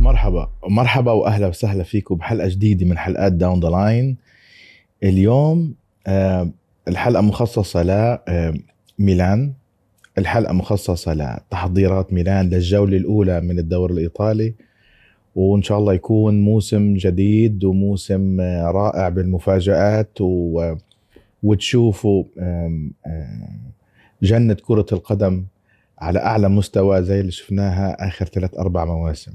مرحبا. مرحبا وأهلا وسهلا فيكم بحلقة جديدة من حلقات down the line اليوم آه، الحلقة مخصصة لميلان الحلقة مخصصة لتحضيرات ميلان للجولة الأولى من الدوري الإيطالي. وإن شاء الله يكون موسم جديد وموسم آه، رائع بالمفاجآت و... وتشوفوا جنة كرة القدم على أعلى مستوى زي اللي شفناها آخر ثلاث أربع مواسم.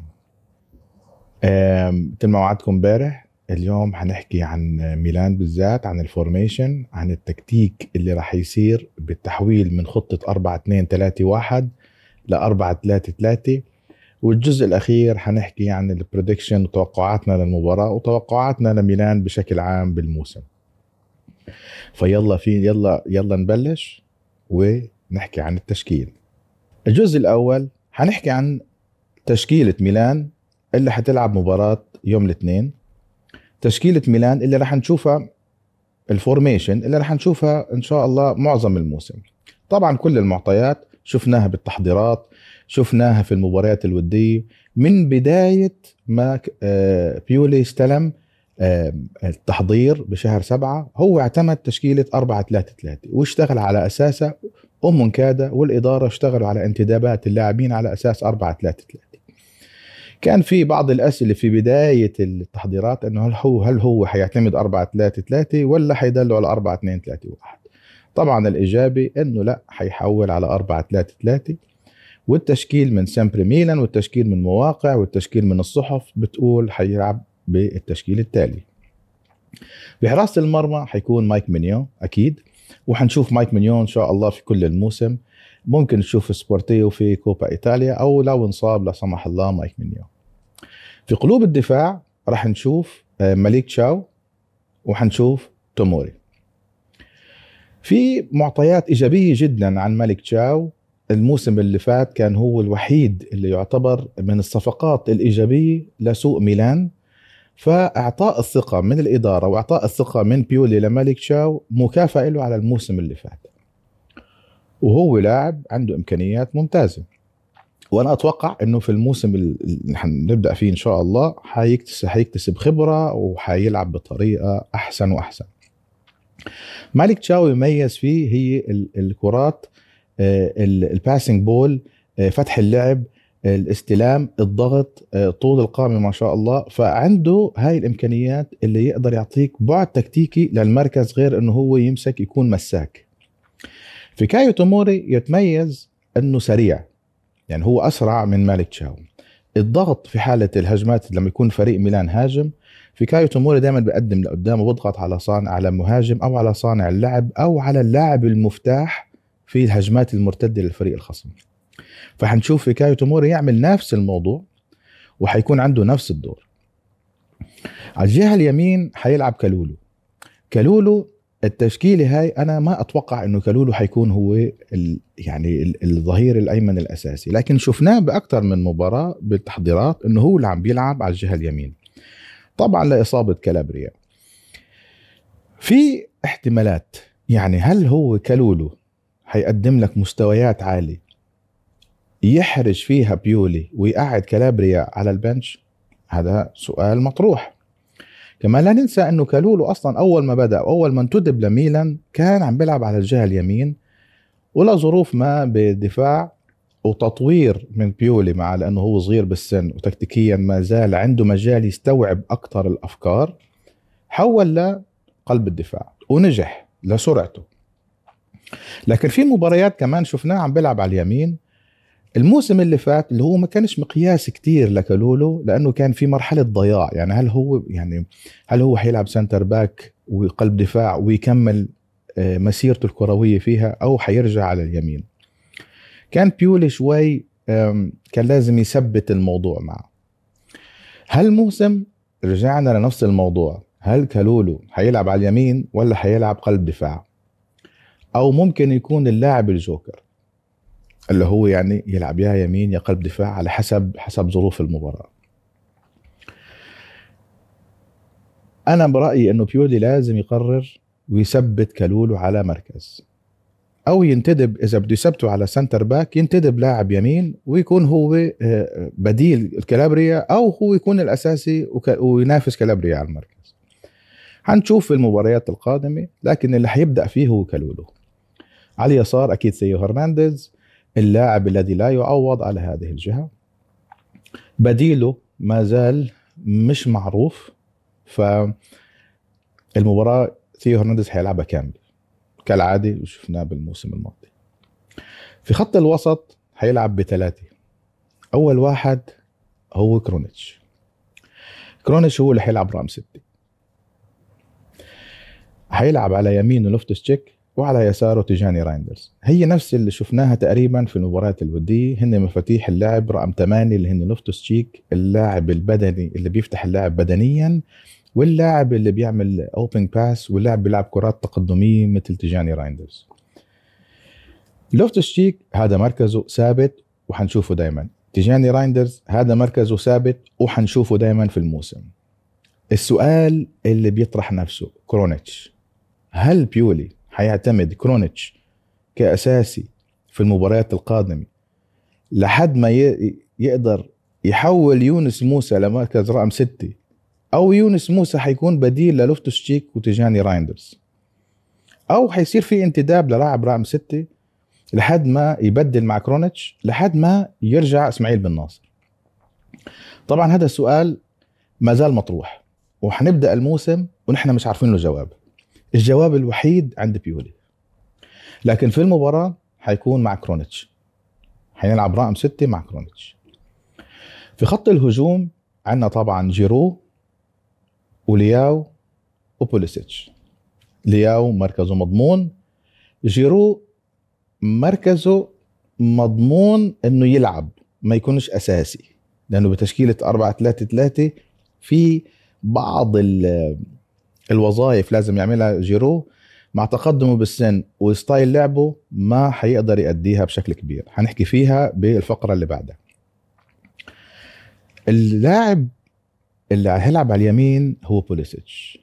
مثل ما وعدتكم امبارح اليوم حنحكي عن ميلان بالذات عن ال formation عن التكتيك اللي راح يصير بالتحويل من خطة 4 2 3 1 ل 4 3 3 والجزء الأخير حنحكي عن ال prediction وتوقعاتنا للمباراة وتوقعاتنا لميلان بشكل عام بالموسم. فيلا في يلا يلا نبلش. ونحكي عن التشكيل. الجزء الأول حنحكي عن تشكيلة ميلان اللي حتلعب مباراة يوم الاثنين. تشكيلة ميلان اللي راح نشوفها الفورميشن اللي راح نشوفها إن شاء الله معظم الموسم. طبعا كل المعطيات شفناها بالتحضيرات شفناها في المباريات الودية. من بداية ما آه، بيولي استلم التحضير بشهر سبعة هو اعتمد تشكيلة 4 3 3 واشتغل على أساسها ومنكادة والإدارة اشتغلوا على انتدابات اللاعبين على أساس 4 3 3 كان في بعض الأسئلة في بداية التحضيرات إنه هل هو هل هو حيعتمد 4 3 3 ولا حيدلوا على 4 2 3 1 طبعا الإجابة إنه لا حيحول على 4 3 3 والتشكيل من سامبري ميلان والتشكيل من مواقع والتشكيل من الصحف بتقول حيلعب بالتشكيل التالي. بحراسة المرمى حيكون مايك مينيو أكيد. وحنشوف مايك مينيو إن شاء الله في كل الموسم. ممكن نشوف سبورتيلو في كوبا إيطاليا أو لو انصاب لا سمح الله مايك مينيو في قلوب الدفاع راح نشوف آه، مليك تشاو وحنشوف توموري. في معطيات إيجابية جدا عن مليك تشاو. الموسم اللي فات كان هو الوحيد اللي يعتبر من الصفقات الإيجابية لسوق ميلان. فإعطاء الثقة من الإدارة وإعطاء الثقة من بيولي لملك تشاو مكافأة له على الموسم اللي فات. وهو لاعب عنده إمكانيات ممتازة. وأنا أتوقع إنه في الموسم اللي حنبدا فيه إن شاء الله حيكتسب حيكتسب خبرة وحيلعب بطريقة أحسن وأحسن. مالك تشاو يميز فيه هي ال- الكرات ال passing ball فتح اللعب الاستلام الضغط آه، طول القامة ما شاء الله. فعنده هاي الإمكانيات اللي يقدر يعطيك بعد تكتيكي للمركز غير إنه هو يمسك يكون مساك. فيكايو توموري يتميز إنه سريع يعني هو أسرع من مالك تشاو. الضغط في حالة الهجمات لما يكون فريق ميلان هاجم فيكايو توموري دائما بيقدم لقدام وبضغط على صانع على مهاجم أو على صانع اللعب أو على اللاعب المفتاح في الهجمات المرتدة للفريق الخصم. فحنشوف فيكايو توموري يعمل نفس الموضوع وحيكون عنده نفس الدور. على الجهة اليمين حيلعب كالولو. كالولو التشكيلة هاي أنا ما أتوقع إنه كالولو حيكون هو ال يعني ال- الظهير الأيمن الأساسي لكن شفناه بأكثر من مباراة بالتحضيرات إنه هو اللي عم بيلعب على الجهة اليمين. طبعا لإصابة كالابريا. في احتمالات يعني هل هو كالولو حيقدم لك مستويات عالية؟ يحرج فيها بيولي ويقعد كالابريا على البنش؟ هذا سؤال مطروح. كمان لا ننسى أنه كالولو أصلا أول ما بدأ اول ما انتدب لميلان كان عم بيلعب على الجهة اليمين ولا ظروف ما بالدفاع وتطوير من بيولي مع لأنه هو صغير بالسن وتكتيكيا ما زال عنده مجال يستوعب أكثر الأفكار حول لقلب الدفاع ونجح لسرعته. لكن في مباريات كمان شفناه عم بيلعب على اليمين الموسم اللي فات اللي هو ما كانش مقياس كتير لكالولو لأنه كان في مرحلة ضياع. يعني هل هو يعني هل هو حيلعب center back وقلب دفاع ويكمل آه، مسيرته الكروية فيها أو حيرجع على اليمين؟ كان بيولي شوي كان لازم يثبت الموضوع معه. هالموسم رجعنا لنفس الموضوع؟ هل كالولو حيلعب على اليمين ولا حيلعب قلب دفاع؟ أو ممكن يكون اللاعب الجوكر؟ اللي هو يعني يلعب يا يمين يا قلب دفاع على حسب حسب ظروف المباراة. أنا برأيي إنه بيولي لازم يقرر ويثبت كالولو على مركز. أو ينتدب إذا بده يثبته على center back ينتدب لاعب يمين ويكون هو آه، بديل كالابريا أو هو يكون الأساسي وينافس كالابريا على المركز. حنشوف في المباريات القادمة لكن اللي حيبدأ فيه هو كالولو على اليسار أكيد ثيو هرنانديز اللاعب الذي لا يعوض على هذه الجهة. بديله ما زال مش معروف ف المباراه ثيو هرنانديز حيلعبها كامل كالعادة وشفناه بالموسم الماضي. في خط الوسط حيلعب بثلاثة أول واحد هو كرونيتش. كرونيتش هو اللي حيلعب رقم ستة. حيلعب على يمينه لوفتس تشيك وعلى يساره تيجاني رايندرز. هي نفس اللي شفناها تقريبا في المباريات الودية. هن مفاتيح اللعب رقم 8 اللي هن لوفتس تشيك اللاعب البدني اللي بيفتح اللعب بدنيا واللاعب اللي بيعمل open pass واللاعب بيلعب كرات تقدمية مثل تيجاني رايندرز. لوفتس تشيك هذا مركزه ثابت وحنشوفه دائما تيجاني رايندرز هذا مركزه ثابت وحنشوفه دائما في الموسم. السؤال اللي بيطرح نفسه كرونيتش هل بيولي حيعتمد كرونيتش كأساسي في المباريات القادمة لحد ما يقدر يحول يونس موسى لمركز رقم ستة. أو يونس موسى حيكون بديل للوفتس تشيك وتيجاني رايندرز. أو حيصير في انتداب للاعب رقم ستة لحد ما يبدل مع كرونيتش لحد ما يرجع إسماعيل بن ناصر. طبعا هذا السؤال ما زال مطروح وحنبدأ الموسم ونحن مش عارفين له جواب. الجواب الوحيد عند بيولي. لكن في المباراة حيكون مع كرونيتش. حينلعب رقم ستة مع كرونيتش. في خط الهجوم عندنا طبعا جيرو ولياو وبوليسيتش. لياو مركزه مضمون. جيرو مركزه مضمون إنه يلعب ما يكونش أساسي. لأنه بتشكيلة 4 3 3 في بعض الوظائف لازم يعملها جيرو مع تقدمه بالسن و style لعبه ما حيقدر يأديها بشكل كبير. حنحكي فيها بالفقرة اللي بعدها. اللاعب اللي هيلعب على اليمين هو بوليسيتش.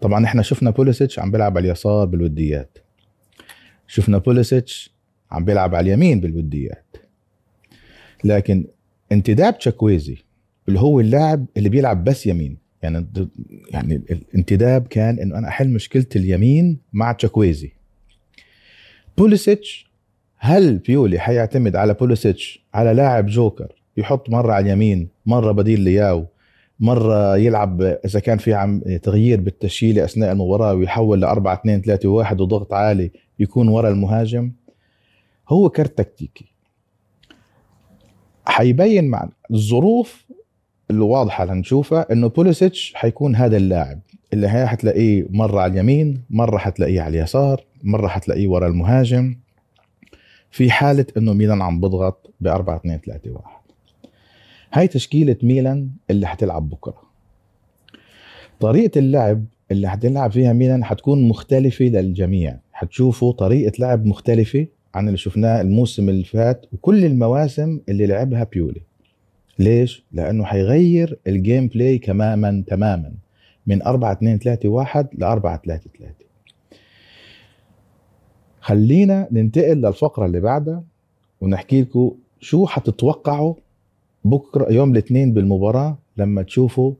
طبعا إحنا شفنا بوليسيتش عم بيلعب على اليسار بالوديات. شفنا بوليسيتش عم بيلعب على اليمين بالوديات. لكن انتداب تشاكويزي اللي هو اللاعب اللي بيلعب بس يمين. يعني يعني الانتداب كان إنه أنا أحل مشكلة اليمين مع تشاكويزي بوليسيتش هل بيولي حيعتمد على بوليسيتش على لاعب جوكر يحط مرة على اليمين مرة بديل لياو مرة يلعب إذا كان في عم تغيير بالتشكيله أثناء المباراة ويحول ل 4 2 3 1 وضغط عالي يكون ورا المهاجم؟ هو كرت تكتيكي. حيبين مع الظروف اللي واضحة لنشوفها إنه بوليسيتش حيكون هذا اللاعب. اللي هي حتلاقيه مرة على اليمين مرة حتلاقيه على اليسار مرة حتلاقيه ورا المهاجم في حالة إنه ميلان عم بضغط ب 4 2 3 1 هاي تشكيلة ميلان اللي حتلعب بكرة. طريقة اللعب اللي حتلعب فيها ميلان حتكون مختلفة للجميع. حتشوفوا طريقة لعب مختلفة عن اللي شفناه الموسم اللي فات وكل المواسم اللي لعبها بيولي. ليش؟ لأنه حيغير ال game play تماما تماما من 4 2 3 1 ل 4 3 3 خلينا ننتقل للفقرة اللي بعدها ونحكي لكم شو حتتوقعوا بكرة يوم الاثنين بالمباراة لما تشوفوا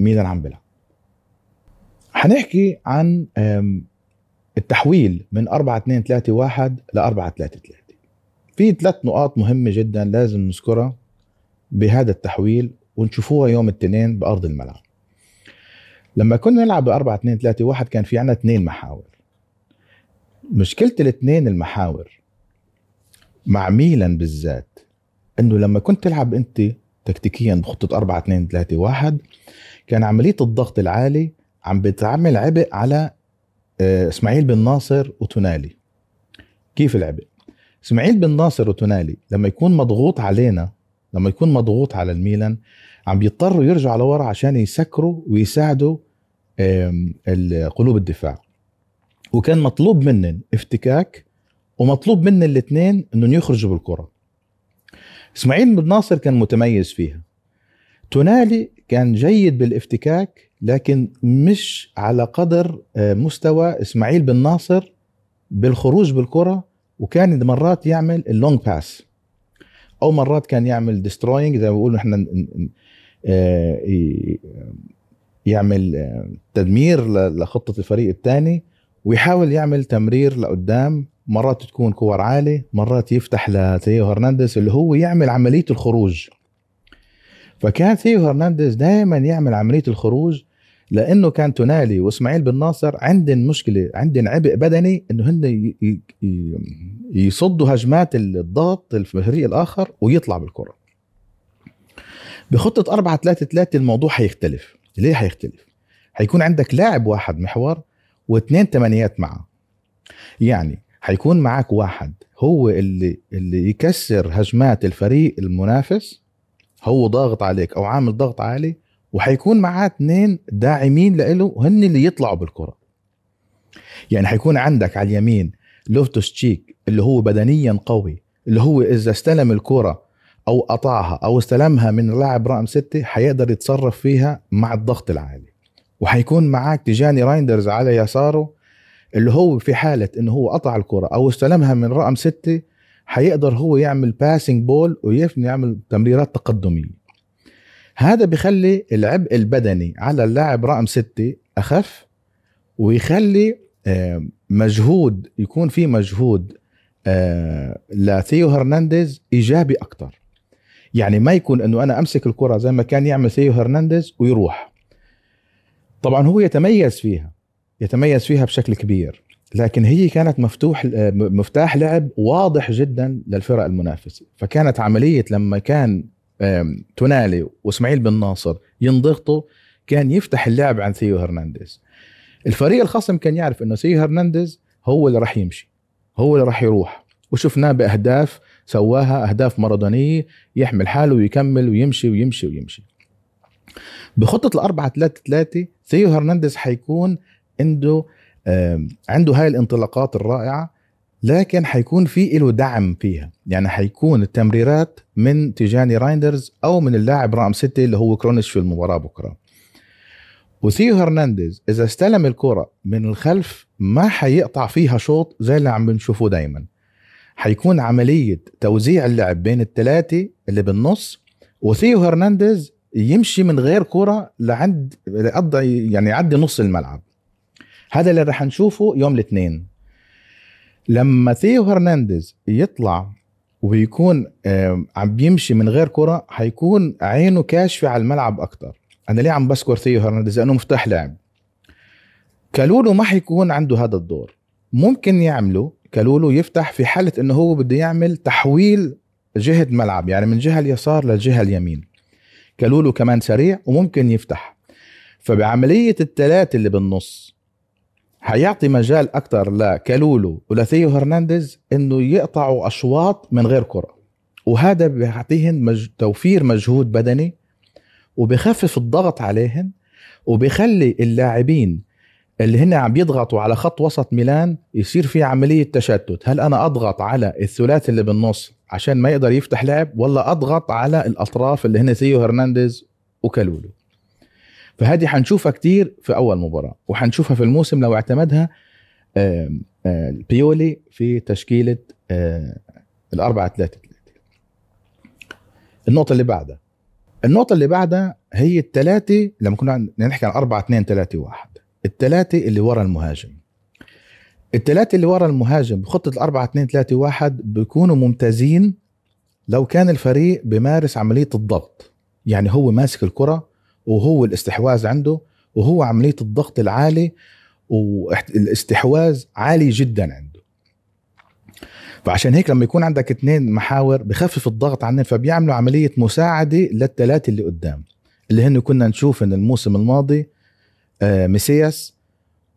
ميلان عم بيلعب. حنحكي عن التحويل من 4 2 3 1 ل 4 3 3 في ثلاث نقاط مهمة جدا لازم نذكرها. بهذا التحويل ونشوفوها يوم الاثنين بأرض الملعب. لما كنا نلعب ب 4 2 3 1 كان في عندنا اثنين محاور. مشكلة الاثنين المحاور مع ميلان بالذات إنه لما كنت تلعب أنت تكتيكيا بخطة 4 2 3 1 كان عملية الضغط العالي عم بتعمل عبء على آه، إسماعيل بن ناصر وتونالي. كيف العبء؟ إسماعيل بن ناصر وتونالي لما يكون مضغوط علينا لما يكون مضغوط على الميلان عم بيضطروا يرجعوا لورا عشان يسكروا ويساعدوا قلوب الدفاع. وكان مطلوب منن افتكاك ومطلوب من الاثنين إنهم يخرجوا بالكرة. إسماعيل بن ناصر كان متميز فيها. تونالي كان جيد بالافتكاك لكن مش على قدر مستوى إسماعيل بن ناصر بالخروج بالكرة وكان مرات يعمل ال long pass أو مرات كان يعمل destroying زي ما بيقولوا إحنا آه، يعمل آه، تدمير لخطة الفريق الثاني ويحاول يعمل تمرير لقدام. مرات تكون كور عالي مرات يفتح لثيو هرنانديز اللي هو يعمل عملية الخروج. فكان ثيو هرنانديز دائما يعمل عملية الخروج لأنه كان تونالي وإسماعيل بن ناصر عندهم مشكلة عندهم عبء بدني إنه هن يصدوا هجمات الضغط الفريق الآخر ويطلع بالكرة. بخطة 4 3 3 الموضوع حيختلف. ليه حيختلف؟ حيكون عندك لاعب واحد محور واثنين تمانيات معه. يعني حيكون معك واحد هو اللي اللي يكسر هجمات الفريق المنافس هو ضاغط عليك أو عامل ضغط عالي وحيكون معاه اثنين داعمين له هن اللي يطلعوا بالكرة. يعني حيكون عندك على اليمين لوفتوس تشيك اللي هو بدنيا قوي اللي هو إذا استلم الكرة أو قطعها أو استلمها من اللاعب رقم ستة حيقدر يتصرف فيها مع الضغط العالي. وحيكون معك تيجاني رايندرز على يساره اللي هو في حالة إنه هو قطع الكرة أو استلمها من رقم ستة حيقدر هو يعمل passing ball ويعمل تمريرات تقدمية. هذا بخلي العبء البدني على اللاعب رقم ستة أخف ويخلي مجهود يكون في مجهود لثيو هرنانديز إيجابي أكتر. يعني ما يكون أنه أنا أمسك الكرة زي ما كان يعمل ثيو هرنانديز ويروح. طبعا هو يتميز فيها يتميز فيها بشكل كبير لكن هي كانت مفتوح مفتاح لعب واضح جدا للفرق المنافسة. فكانت عملية لما كان تونالي واسماعيل بن ناصر ينضغطوا كان يفتح اللعب عن ثيو هرنانديز. الفريق الخصم كان يعرف إنه ثيو هرنانديز هو اللي راح يمشي هو اللي راح يروح. وشفناه بأهداف سواها أهداف مارادونية يحمل حاله ويكمل ويمشي ويمشي ويمشي. بخطة الأربعة ثلاثة ثلاثة ثيو هرنانديز حيكون عنده عنده هاي الانطلاقات الرائعة لكن حيكون في له دعم فيها. يعني حيكون التمريرات من تيجاني رايندرز أو من اللاعب رقم ستة اللي هو كرونيش في المباراة بكرة. وثيو هرنانديز إذا استلم الكرة من الخلف ما حيقطع فيها شوط زي اللي عم بنشوفه دايما. حيكون عملية توزيع اللعب بين الثلاثه اللي بالنص وثيو هرنانديز يمشي من غير كرة لعند يعني يعدي نص الملعب. هذا اللي رح نشوفه يوم الاثنين. لما ثيو هرنانديز يطلع ويكون عم بيمشي من غير كرة حيكون عينه كاشفة على الملعب أكتر. أنا ليه عم بذكر ثيو هرنانديز؟ لأنه مفتاح لعب كالولو ما حيكون عنده هذا الدور. ممكن يعمله كالولو يفتح في حالة إنه هو بده يعمل تحويل جهة ملعب يعني من جهة اليسار للجهة اليمين. كالولو كمان سريع وممكن يفتح. فبعملية الثلاثة اللي بالنص حيعطي مجال أكثر لكالولو ولثيو هرنانديز إنه يقطعوا أشواط من غير كرة. وهذا بيعطيهم مج... توفير مجهود بدني وبخفف الضغط عليهم وبخلي اللاعبين اللي هن عم يضغطوا على خط وسط ميلان يصير في عملية تشتت. هل أنا أضغط على الثلاثي اللي بالنص عشان ما يقدر يفتح لعب ولا أضغط على الأطراف اللي هن ثيو هرنانديز وكالولو؟ فهذه حنشوفها كتير في أول مباراة وحنشوفها في الموسم لو اعتمدها بيولي في تشكيلة الأربعة ثلاثة ثلاثة النقطة اللي بعدها النقطة اللي بعدها هي الثلاثة لما كنا نحكي عن أربعة اثنين ثلاثة واحد الثلاثة اللي ورا المهاجم. الثلاثة اللي ورا المهاجم بخطة الأربعة اثنين ثلاثة واحد بيكونوا ممتازين لو كان الفريق بمارس عملية الضغط يعني هو ماسك الكرة وهو الاستحواذ عنده وهو عملية الضغط العالي والاستحواذ عالي جدا عنده. فعشان هيك لما يكون عندك اثنين محاور بخفف الضغط عنهم فبيعملوا عملية مساعدة للثلاثه اللي قدام اللي هن كنا نشوف إن الموسم الماضي آه، ميسياس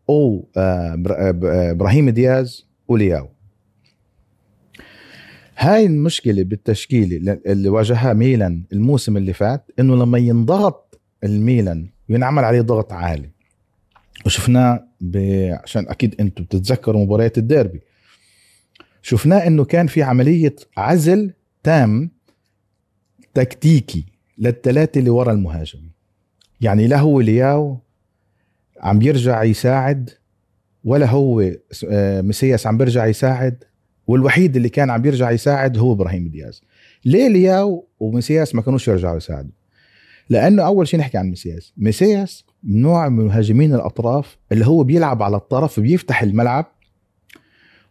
أو آه، آه، إبراهيم دياز ولياو. هاي المشكلة بالتشكيلة اللي واجهها ميلان الموسم اللي فات إنه لما ينضغط الميلان ينعمل عليه ضغط عالي. وشفناه ب... عشان أكيد أنتم بتتذكروا مباريات الديربي. شفناه إنه كان في عملية عزل تام تكتيكي للثلاثة اللي ورا المهاجم. يعني لا هو لياو عم يرجع يساعد ولا هو آه، مسياس عم بيرجع يساعد والوحيد اللي كان عم بيرجع يساعد هو إبراهيم دياز. ليه لياو وميسياس ما كانوش يرجعوا يساعدوا؟ لأنه أول شيء نحكي عن مسياس مسياس نوع من مهاجمين الأطراف اللي هو بيلعب على الطرف بيفتح الملعب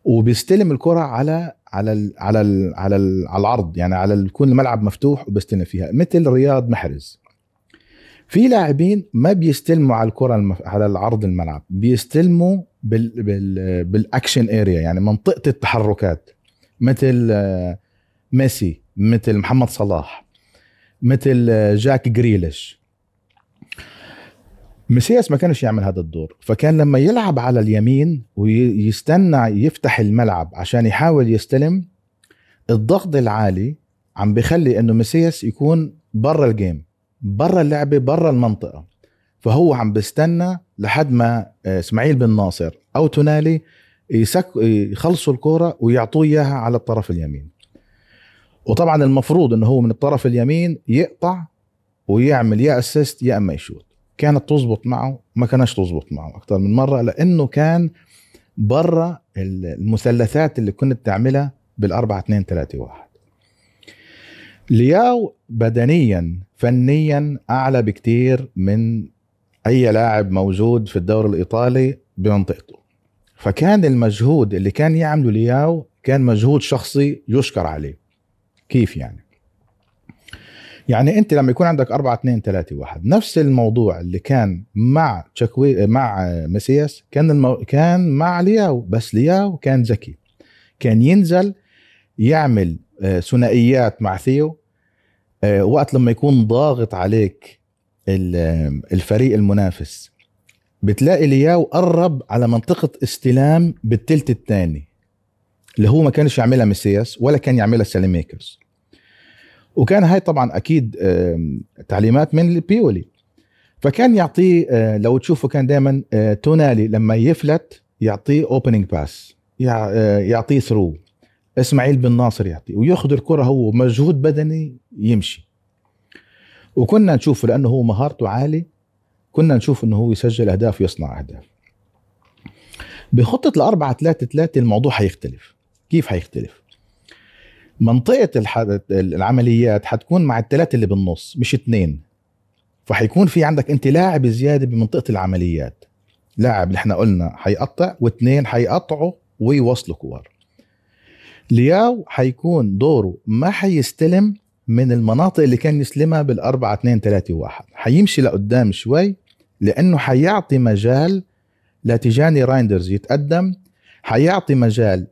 وبيستلم الكرة على على ال على ال على على العرض. يعني على يكون الملعب مفتوح وبيستلم فيها. مثل رياض محرز. في لاعبين ما بيستلموا على الكرة المف... على العرض الملعب. بيستلموا بال... بال... بال action area يعني منطقة التحركات. مثل آه، ميسي مثل محمد صلاح. مثل جاك جريليش. مسياس ما كانش يعمل هذا الدور فكان لما يلعب على اليمين ويستنى يفتح الملعب عشان يحاول يستلم الضغط العالي عم بيخلي إنه مسياس يكون برا الجيم برا اللعبة برا المنطقة. فهو عم بيستنى لحد ما آه، إسماعيل بن ناصر أو تونالي يسك يخلصوا الكورة ويعطوه إياها على الطرف اليمين. وطبعا المفروض إنه هو من الطرف اليمين يقطع ويعمل يا اسيست يا أما يشوت. كانت تزبط معه ما كانش تزبط معه أكثر من مرة لأنه كان برا المثلثات اللي كنت تعملها بالأربعة اثنين ثلاثة واحد. لياو بدنيا فنيا أعلى بكتير من أي لاعب موجود في الدوري الإيطالي بمنطقته. فكان المجهود اللي كان يعمله لياو كان مجهود شخصي يشكر عليه. كيف يعني؟ يعني أنت لما يكون عندك 4 2 3 1 نفس الموضوع اللي كان مع تشكوي مع ميسياس كان المو... كان مع لياو بس لياو كان ذكي. كان ينزل يعمل آه، ثنائيات مع ثيو آه، وقت لما يكون ضاغط عليك الفريق المنافس بتلاقي لياو قرب على منطقة استلام بالتلت الثاني. اللي هو ما كانش يعملها ميسياس ولا كان يعملها ساليميكرز وكان هاي طبعا أكيد تعليمات من البيولي فكان يعطيه آه، لو تشوفوا كان دائما آه، تونالي لما يفلت يعطيه opening pass يعطيه through إسماعيل بن ناصر يعطي وياخذ الكرة هو مجهود بدني يمشي. وكنا نشوفه لأنه هو مهارته عالي كنا نشوف إنه هو يسجل أهداف ويصنع أهداف. بخطة الأربعة ثلاثة ثلاثة الموضوع حيختلف. كيف حيختلف؟ منطقة العمليات حتكون مع الثلاثة اللي بالنص مش اثنين فحيكون في عندك انت لاعب زيادة بمنطقة العمليات. لاعب إحنا قلنا حيقطع واثنين حيقطعوا ويوصلوا كور. لياو حيكون دوره ما حيستلم من المناطق اللي كان يسلمها بالأربعة اثنين ثلاثة واحد. حيمشي لقدام شوي لأنه حيعطي مجال لتيجاني رايندرز يتقدم حيعطي مجال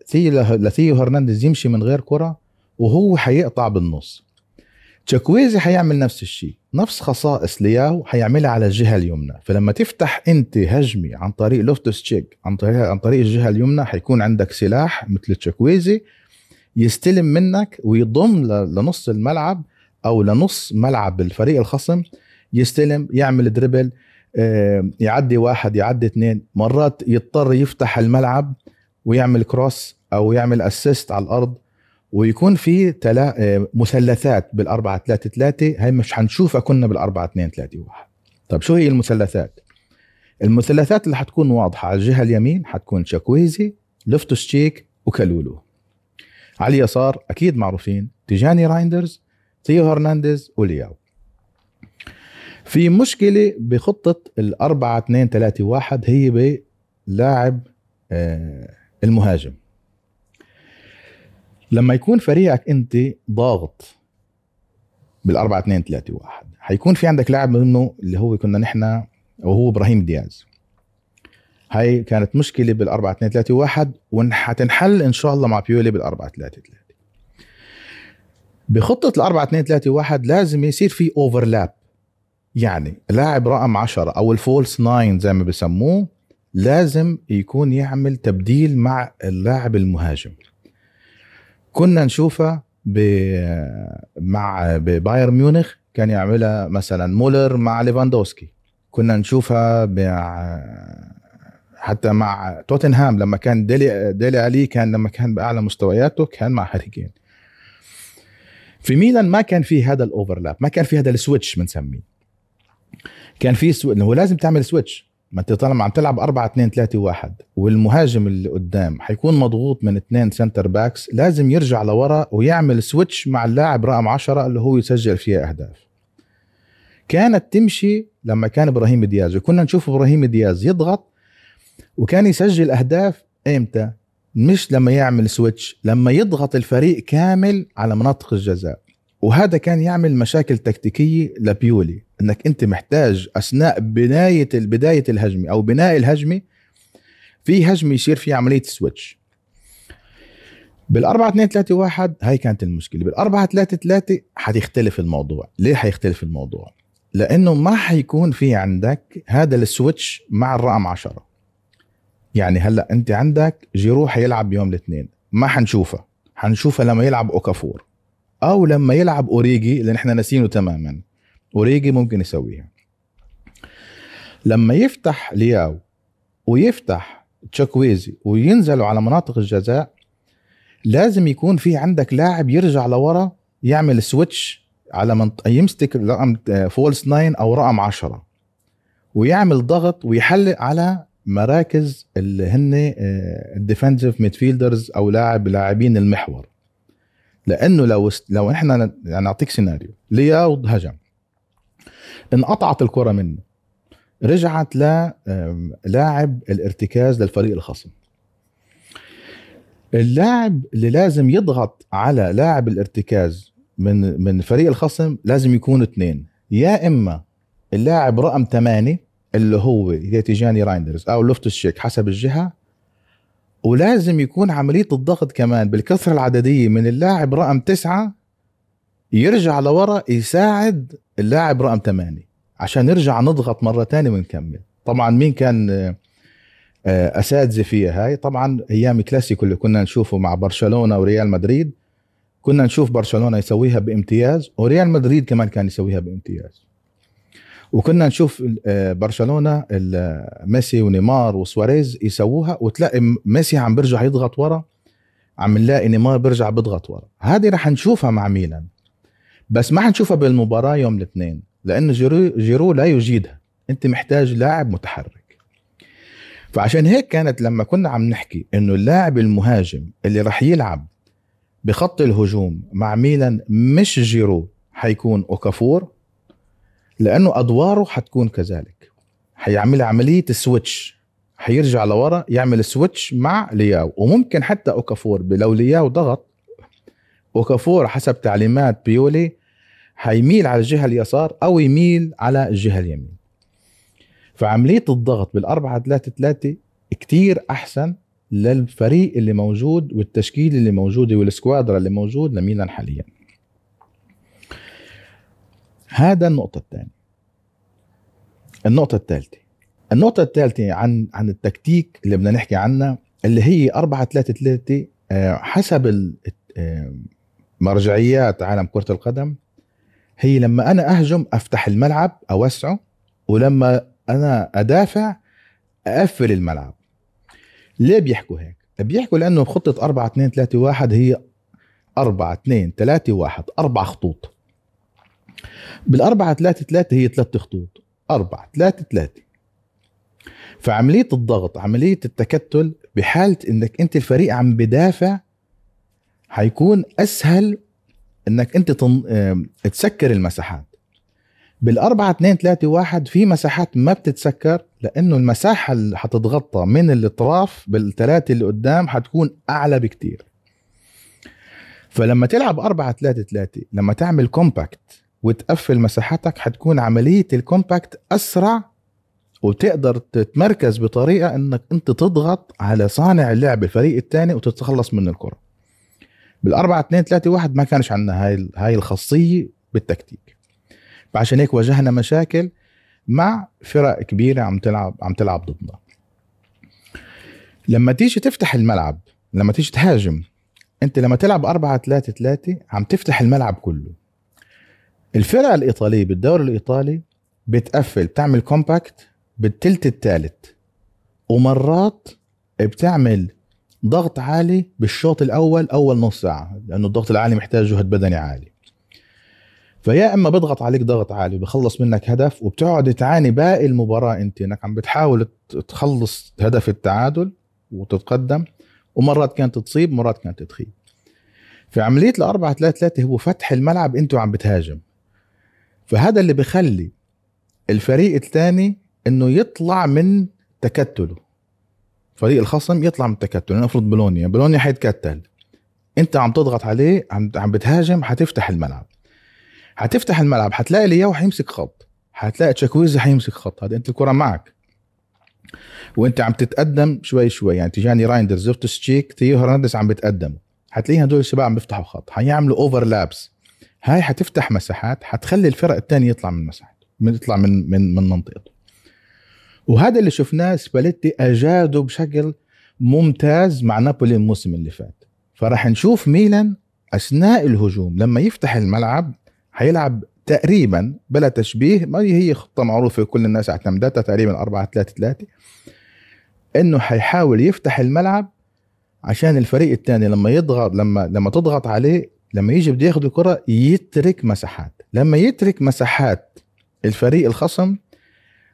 لثيو هرنانديز يمشي من غير كرة وهو حيقطع بالنص. تشوكويزي حيعمل نفس الشيء. نفس خصائص لياو حيعملها على الجهة اليمنى. فلما تفتح انت هجمي عن طريق لوفتوس تشيك عن طريق عن طريق الجهة اليمنى حيكون عندك سلاح مثل تشوكويزي يستلم منك ويضم لنص الملعب أو لنص ملعب الفريق الخصم يستلم يعمل dribble آه، يعدي واحد يعدي اثنين. مرات يضطر يفتح الملعب ويعمل cross أو يعمل assist على الأرض ويكون في تلا آه، مثلثات بالأربعة ثلاثة ثلاثة هاي مش حنشوفها كنا بالأربعة اثنين ثلاثة واحد. طب شو هي المثلثات؟ المثلثات اللي حتكون واضحة على الجهة اليمين حتكون تشوكويزي لوفتوس تشيك وكالولو. على اليسار أكيد معروفين تيجاني رايندرز ثيو هرنانديز ولياو. في مشكلة بخطة الأربعة اثنين ثلاثة واحد هي بلاعب آه، المهاجم. لما يكون فريقك انت ضاغط بالأربعة اثنين ثلاثة واحد حيكون في عندك لاعب منه اللي هو كنا نحن وهو إبراهيم دياز. هاي كانت مشكلة بال 4 2 3 1 وحتنحل إن شاء الله مع بيولي بال 4 3 3 بخطة ال 4 2 3 1 لازم يصير في overlap يعني لاعب رقم 10 أو ال false 9 زي ما بسموه لازم يكون يعمل تبديل مع اللاعب المهاجم. كنا نشوفها ب مع ببايرن ميونخ كان يعملها مثلا مولر مع ليفاندوسكي. كنا نشوفها مع حتى مع توتنهام لما كان ديلي ديلي آلي كان لما كان بأعلى مستوياته كان مع هاري كين ما كان في هذا ال overlap ما كان في هذا ال switch بنسميه. كان في سو... هو لازم تعمل switch ما انت طالما عم تلعب 4 2 3 1 والمهاجم اللي قدام حيكون مضغوط من اثنين center backs لازم يرجع لورا ويعمل switch مع اللاعب رقم 10 اللي هو يسجل فيها أهداف. كانت تمشي لما كان إبراهيم دياز وكنا نشوف إبراهيم دياز يضغط وكان يسجل أهداف إمتى؟ مش لما يعمل switch لما يضغط الفريق كامل على مناطق الجزاء. وهذا كان يعمل مشاكل تكتيكية لبيولي. إنك أنت محتاج أثناء بناية بداية الهجمة أو بناء الهجمة في هجمة يصير في عملية switch بالأربعة 2 3 1 هاي كانت المشكلة. بالأربعة 3 3 حتختلف الموضوع. ليه حيختلف الموضوع؟ لأنه ما حيكون في عندك هذا ال switch مع الرقم 10 يعني هلأ أنت عندك جيرو حيلعب يوم الاثنين. ما حنشوفه. حنشوفه لما يلعب أوكافور. أو لما يلعب أوريجي اللي نحن ناسينه تماما. أوريجي ممكن يسويها. لما يفتح لياو ويفتح تشاكويزي وينزلوا على مناطق الجزاء لازم يكون في عندك لاعب يرجع لورا يعمل switch على منط... يمسك رقم false 9 أو رقم 10 ويعمل ضغط ويحلق على مراكز اللي هن ال defensive midfielders أو لاعب لاعبين المحور. لأنه لو لو إحنا يعني نعطيك سيناريو لياو هجم. انقطعت الكرة منه. رجعت لاعب الارتكاز للفريق الخصم. اللاعب اللي لازم يضغط على لاعب الارتكاز من من فريق الخصم لازم يكونوا اثنين. يا إما اللاعب رقم ثمانية اللي هو تيجاني رايندرز أو لوفتوس تشيك حسب الجهة ولازم يكون عملية الضغط كمان بالكثرة العددية من اللاعب رقم تسعة يرجع لورا يساعد اللاعب رقم ثمانية عشان نرجع نضغط مرة ثانية ونكمل. طبعا مين كان أساتذة فيها هاي؟ طبعا أيام كلاسيكو اللي كنا نشوفه مع برشلونة وريال مدريد كنا نشوف برشلونة يسويها بامتياز وريال مدريد كمان كان يسويها بامتياز. وكنا نشوف برشلونة ميسي ونيمار وسواريز يسووها وتلاقي ميسي عم بيرجع يضغط ورا عم نلاقي نيمار بيرجع بيضغط ورا. هذه رح نشوفها مع ميلان. بس ما حنشوفها بالمباراة يوم الاثنين لأنه جيرو, جيرو لا يجيدها. أنت محتاج لاعب متحرك. فعشان هيك كانت لما كنا عم نحكي إنه اللاعب المهاجم اللي رح يلعب بخط الهجوم مع ميلان مش جيرو حيكون أوكافور لأنه أدواره حتكون كذلك. حيعمل عملية switch حيرجع لورا يعمل switch مع لياو. وممكن حتى أوكافور لو لياو ضغط اوكافور حسب تعليمات بيولي حيميل على الجهة اليسار أو يميل على الجهة اليمين. فعملية الضغط بالأربعة ثلاثة ثلاثة كتير أحسن للفريق اللي موجود والتشكيل اللي موجود والسكوادرا اللي موجود لميلان حاليا. هذا النقطة الثانية. النقطة الثالثة. النقطة الثالثة عن عن التكتيك اللي بدنا نحكي عنها اللي هي 4 3 3 حسب مرجعيات عالم كرة القدم هي لما أنا أهجم أفتح الملعب اوسعه ولما أنا أدافع أقفل الملعب. ليه بيحكوا هيك؟ بيحكوا لأنه بخطة 4 2 3 1 هي 4 2 3 1 أربع خطوط. بالأربعة ثلاثة ثلاثة هي ثلاث خطوط أربعة ثلاثة ثلاثة. فعملية الضغط عملية التكتل بحالة إنك أنت الفريق عم بدافع حيكون أسهل إنك أنت تن... تسكر المساحات. بالأربعة اثنين ثلاثة واحد في مساحات ما بتتسكر لأنه المساحة اللي حتتغطى من الأطراف بالثلاثة اللي قدام حتكون أعلى بكتير. فلما تلعب أربعة ثلاثة ثلاثة لما تعمل compact وتقفل مساحتك حتكون عملية ال compact أسرع وتقدر تتمركز بطريقة إنك أنت تضغط على صانع اللعب الفريق الثاني وتتخلص من الكرة. بالأربعة اثنين ثلاثة واحد ما كانش عندنا هاي هاي الخاصية بالتكتيك. فعشان هيك واجهنا مشاكل مع فرق كبيرة عم تلعب عم تلعب ضدنا. لما تيجي تفتح الملعب لما تيجي تهاجم انت لما تلعب أربعة ثلاثة ثلاثة عم تفتح الملعب كله. الفرقة الإيطالية بالدوري الإيطالي بتقفل بتعمل كومباكت بالتلت الثالث. ومرات بتعمل ضغط عالي بالشوط الأول أول نص ساعة لأنه الضغط العالي محتاج جهد بدني عالي. فيا إما بضغط عليك ضغط عالي بخلص منك هدف وبتقعد تعاني باقي المباراة أنت إنك عم بتحاول تخلص هدف التعادل وتتقدم ومرات كانت تصيب مرات كانت تخيب. في عملية الأربعة 3 3 هو فتح الملعب أنت وعم بتهاجم. فهذا اللي بخلي الفريق الثاني إنه يطلع من تكتله. فريق الخصم يطلع من تكتله نفرض بولونيا. بولونيا حيتكتل. انت عم تضغط عليه عم عم بتهاجم حتفتح الملعب. حتفتح الملعب حتلاقي لياو حيمسك خط. حتلاقي تشاكويزي حيمسك خط. هذا انت الكرة معك. وانت عم تتقدم شوي شوي. يعني تيجاني رايندرز لوفتوس تشيك ثيو هرنانديز عم بتقدموا. حتلاقي هدول الشباب عم بيفتحوا خط. حيعملوا overlaps هاي حتفتح مساحات حتخلي الفرق الثانية يطلع من مساحته يطلع من من من منطقته. وهذا اللي شفناه سباليتي أجاده بشكل ممتاز مع نابولي الموسم اللي فات. فراح نشوف ميلان أثناء الهجوم. لما يفتح الملعب حيلعب تقريبا بلا تشبيه. ما هي خطة معروفة كل الناس اعتمدتها تقريبا 4 3 3 إنه حيحاول يفتح الملعب عشان الفريق الثاني لما يضغط لما لما تضغط عليه لما يجي بده ياخذ الكرة يترك مساحات. لما يترك مساحات الفريق الخصم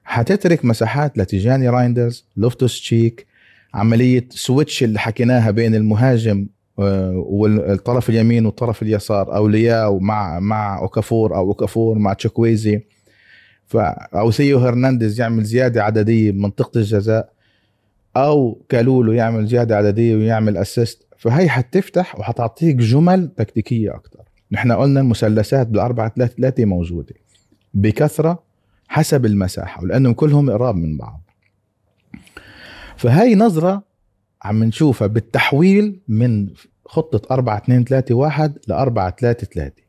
حتترك مساحات لتيجاني رايندرز لوفتوس تشيك عملية switch اللي حكيناها بين المهاجم آه، والطرف اليمين والطرف اليسار أو لياو مع مع أوكافور أو أوكافور مع تشكويزي ف أو ثيو هرنانديز يعمل زيادة عددية بمنطقة الجزاء أو كالولو يعمل زيادة عددية ويعمل assist فهي حتفتح وحتعطيك جمل تكتيكية أكثر نحن قلنا المثلثات بالأربعة ثلاثة ثلاثة موجودة. بكثرة حسب المساحة ولأنهم كلهم قراب من بعض. فهي نظرة عم نشوفها بالتحويل من خطة 4 2 3 1 ل 4 3 3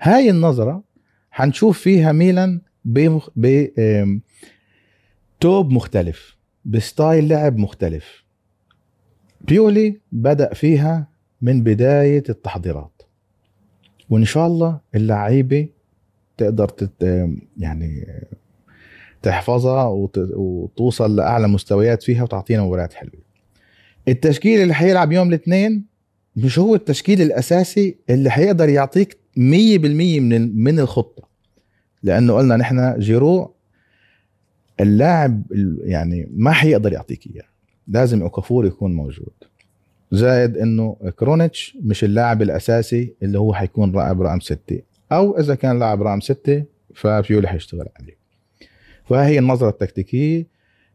هاي النظرة حنشوف فيها ميلان ب توب مختلف بستايل لعب مختلف. بيولي بدأ فيها من بداية التحضيرات. وإن شاء الله اللعيبة تقدر تت يعني تحفظها وتوصل لأعلى مستويات فيها وتعطينا مباريات حلوة. التشكيل اللي حيلعب يوم الاثنين مش هو التشكيل الأساسي اللي حيقدر يعطيك 100% من من الخطة لأنه قلنا نحن جيرو اللاعب يعني ما حيقدر يعطيك إياه لازم اوكافور يكون موجود. زائد إنه كرونيتش مش اللاعب الأساسي اللي هو حيكون لاعب رقم ستة. أو إذا كان لاعب رقم ستة فبيولي حيشتغل عليه. فهي النظرة التكتيكية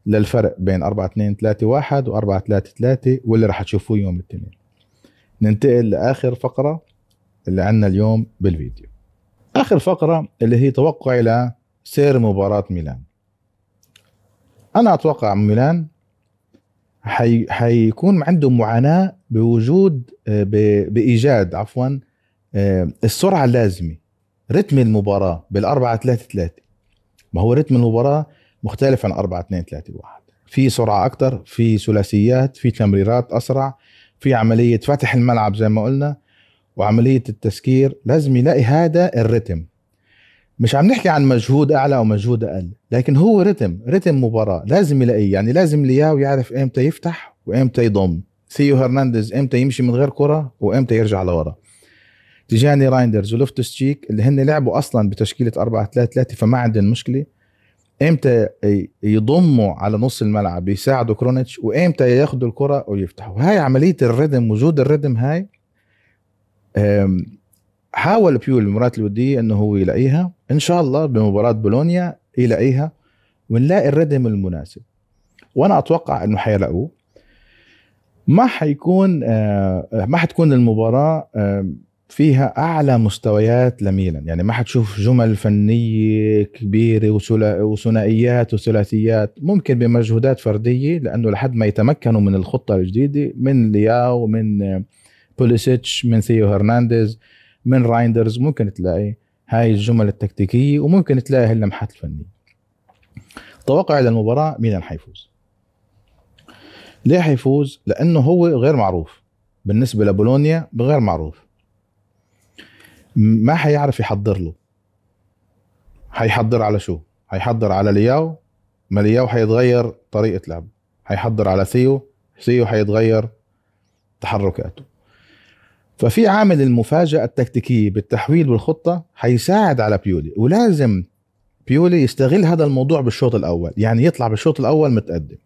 للفرق بين 4 2 3 1 و 4 3 3 واللي راح تشوفوه يوم الاثنين. ننتقل لآخر فقرة اللي عندنا اليوم بالفيديو. آخر فقرة اللي هي توقع لسير مباراة ميلان. أنا أتوقع ميلان حي... حيكون عنده معاناة بوجود آه، ب... بإيجاد عفوا آه، السرعة اللازمة رتم المباراة بالأربعة ثلاثة ثلاثة ما هو رتم المباراة مختلف عن أربعة اثنين ثلاثة واحد. في سرعة أكثر في ثلاثيات في تمريرات أسرع في عملية فتح الملعب زي ما قلنا وعملية التسكير. لازم يلاقي هذا الرتم. مش عم نحكي عن مجهود أعلى أو مجهود أقل لكن هو رتم رتم مباراة. لازم يلاقيه. يعني لازم لياو يعرف إمتى يفتح وإمتى يضم. ثيو هرنانديز إمتى يمشي من غير كرة وإمتى يرجع لورا. تيجاني رايندرز ولوفتوس تشيك اللي هن لعبوا أصلا بتشكيلة 4 3 3 فما عندهم مشكلة. إمتى يضموا على نص الملعب يساعدوا كرونيتش وإمتى ياخذوا الكرة ويفتحوا. هاي عملية ال rhythm وجود ال rhythm هاي حاول بيولي المباراه الودية إنه هو يلاقيها. إن شاء الله بمباراة بولونيا يلاقيها ونلاقي ال rhythm المناسب. وأنا أتوقع إنه حيلاقوه. ما حيكون آه، ما حتكون المباراة فيها أعلى مستويات لميلان. يعني ما حتشوف جمل فنية كبيرة وثنائيات وثلاثيات. ممكن بمجهودات فردية لأنه لحد ما يتمكنوا من الخطة الجديدة من لياو من بوليسيتش من ثيو هرنانديز من رايندرز. ممكن تلاقي هاي الجمل التكتيكية وممكن تلاقي هاللمحات الفنيه توقع للمباراه ميلان حيفوز. ليه حيفوز؟ لأنه هو غير معروف. بالنسبة لبولونيا غير معروف. ما حيعرف يحضر له. حيحضر على شو؟ حيحضر على لياو. ما لياو حيتغير طريقة لعبه. حيحضر على ثيو ثيو حيتغير تحركاته. ففي عامل المفاجأة التكتيكية بالتحويل والخطه حيساعد على بيولي. ولازم بيولي يستغل هذا الموضوع بالشوط الأول. يعني يطلع بالشوط الأول متقدم.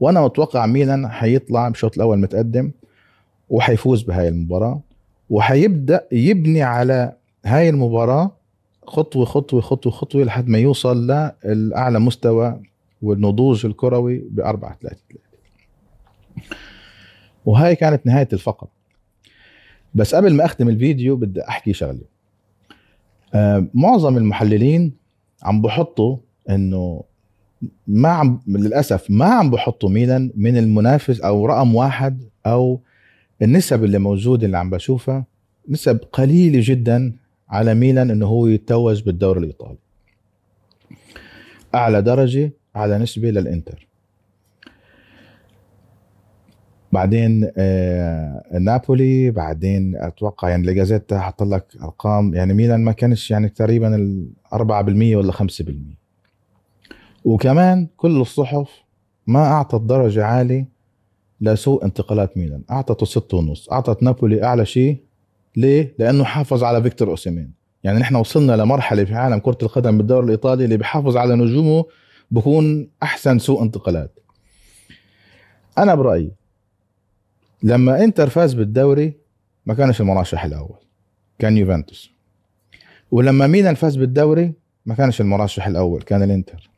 وأنا متوقع ميلان حيطلع بالشوط الأول متقدم وحيفوز بهاي المباراة. وحيبدأ يبني على هاي المباراة خطوة خطوة خطوة خطوة لحد ما يوصل لأعلى مستوى والنضوج الكروي ب 4 3 3 وهاي كانت نهاية الفقرة. بس قبل ما أختم الفيديو بدي أحكي شغلة. آه معظم المحللين عم بحطوا إنه ما عم للأسف ما عم بحطوا ميلان من المنافس أو رقم واحد أو النسب اللي موجوده اللي عم بشوفها نسب قليلة جدا على ميلان إنه هو يتوج بالدوري الإيطالي. أعلى درجة على نسبة للإنتر. بعدين آه نابولي بعدين أتوقع يعني لجازيتا حط لك أرقام يعني ميلان ما كانش يعني تقريبا ال 4% ولا 5% وكمان كل الصحف ما أعطت درجة عالية لسوء انتقالات ميلان. أعطته ستة ونص. أعطت نابولي أعلى شيء. ليه؟ لأنه حافظ على فيكتور أوسيمين. يعني نحن وصلنا لمرحلة في عالم كرة القدم بالدوري الإيطالي اللي بيحافظ على نجومه بكون أحسن سوء انتقالات. أنا برأيي لما إنتر فاز بالدوري ما كانش المرشح الأول. كان يوفنتوس. ولما ميلان فاز بالدوري ما كانش المرشح الأول كان الإنتر.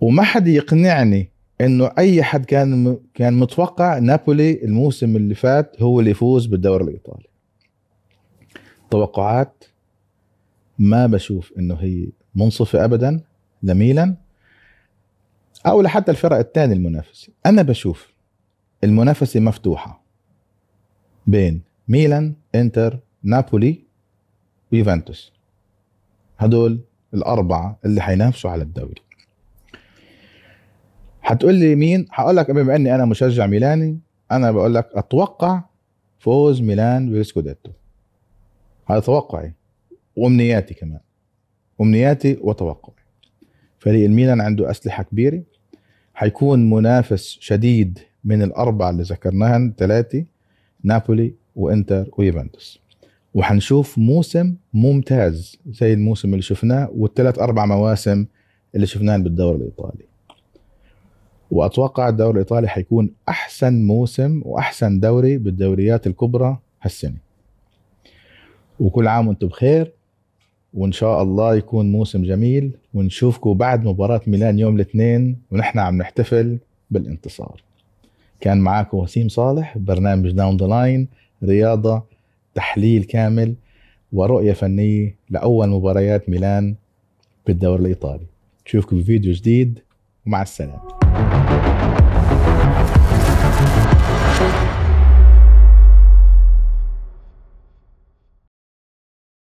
وما حد يقنعني إنه أي حد كان كان متوقع نابولي الموسم اللي فات هو اللي يفوز بالدوري الإيطالي. توقعات ما بشوف إنه هي منصفة ابدا لميلان أو لحتى الفرق الثاني المنافسة. أنا بشوف المنافسة مفتوحة بين ميلان إنتر نابولي ويوفنتوس. هدول الأربعة اللي حينافسوا على الدوري. حتقول لي مين؟ هقول لك بما إني أنا مشجع ميلاني أنا بقول لك أتوقع فوز ميلان بالسكوديتو هذا توقعي وأمنياتي كمان. أمنياتي وتوقعي. فريق الميلان عنده أسلحة كبيرة. حيكون منافس شديد من الأربعة اللي ذكرناهن ثلاثة نابولي وإنتر ويوفنتوس. وحنشوف موسم ممتاز زي الموسم اللي شفناه والثلاث أربع مواسم اللي شفناهن بالدوري الإيطالي. وأتوقع الدوري الإيطالي حيكون أحسن موسم وأحسن دوري بالدوريات الكبرى هالسنة. وكل عام وأنتم بخير وإن شاء الله يكون موسم جميل ونشوفكم بعد مباراة ميلان يوم الاثنين ونحن عم نحتفل بالانتصار. كان معاكم وسيم صالح برنامج Down The Line رياضة تحليل كامل ورؤية فنية لأول مباريات ميلان بالدوري الإيطالي. نشوفكم بفيديو جديد ومع السلامة.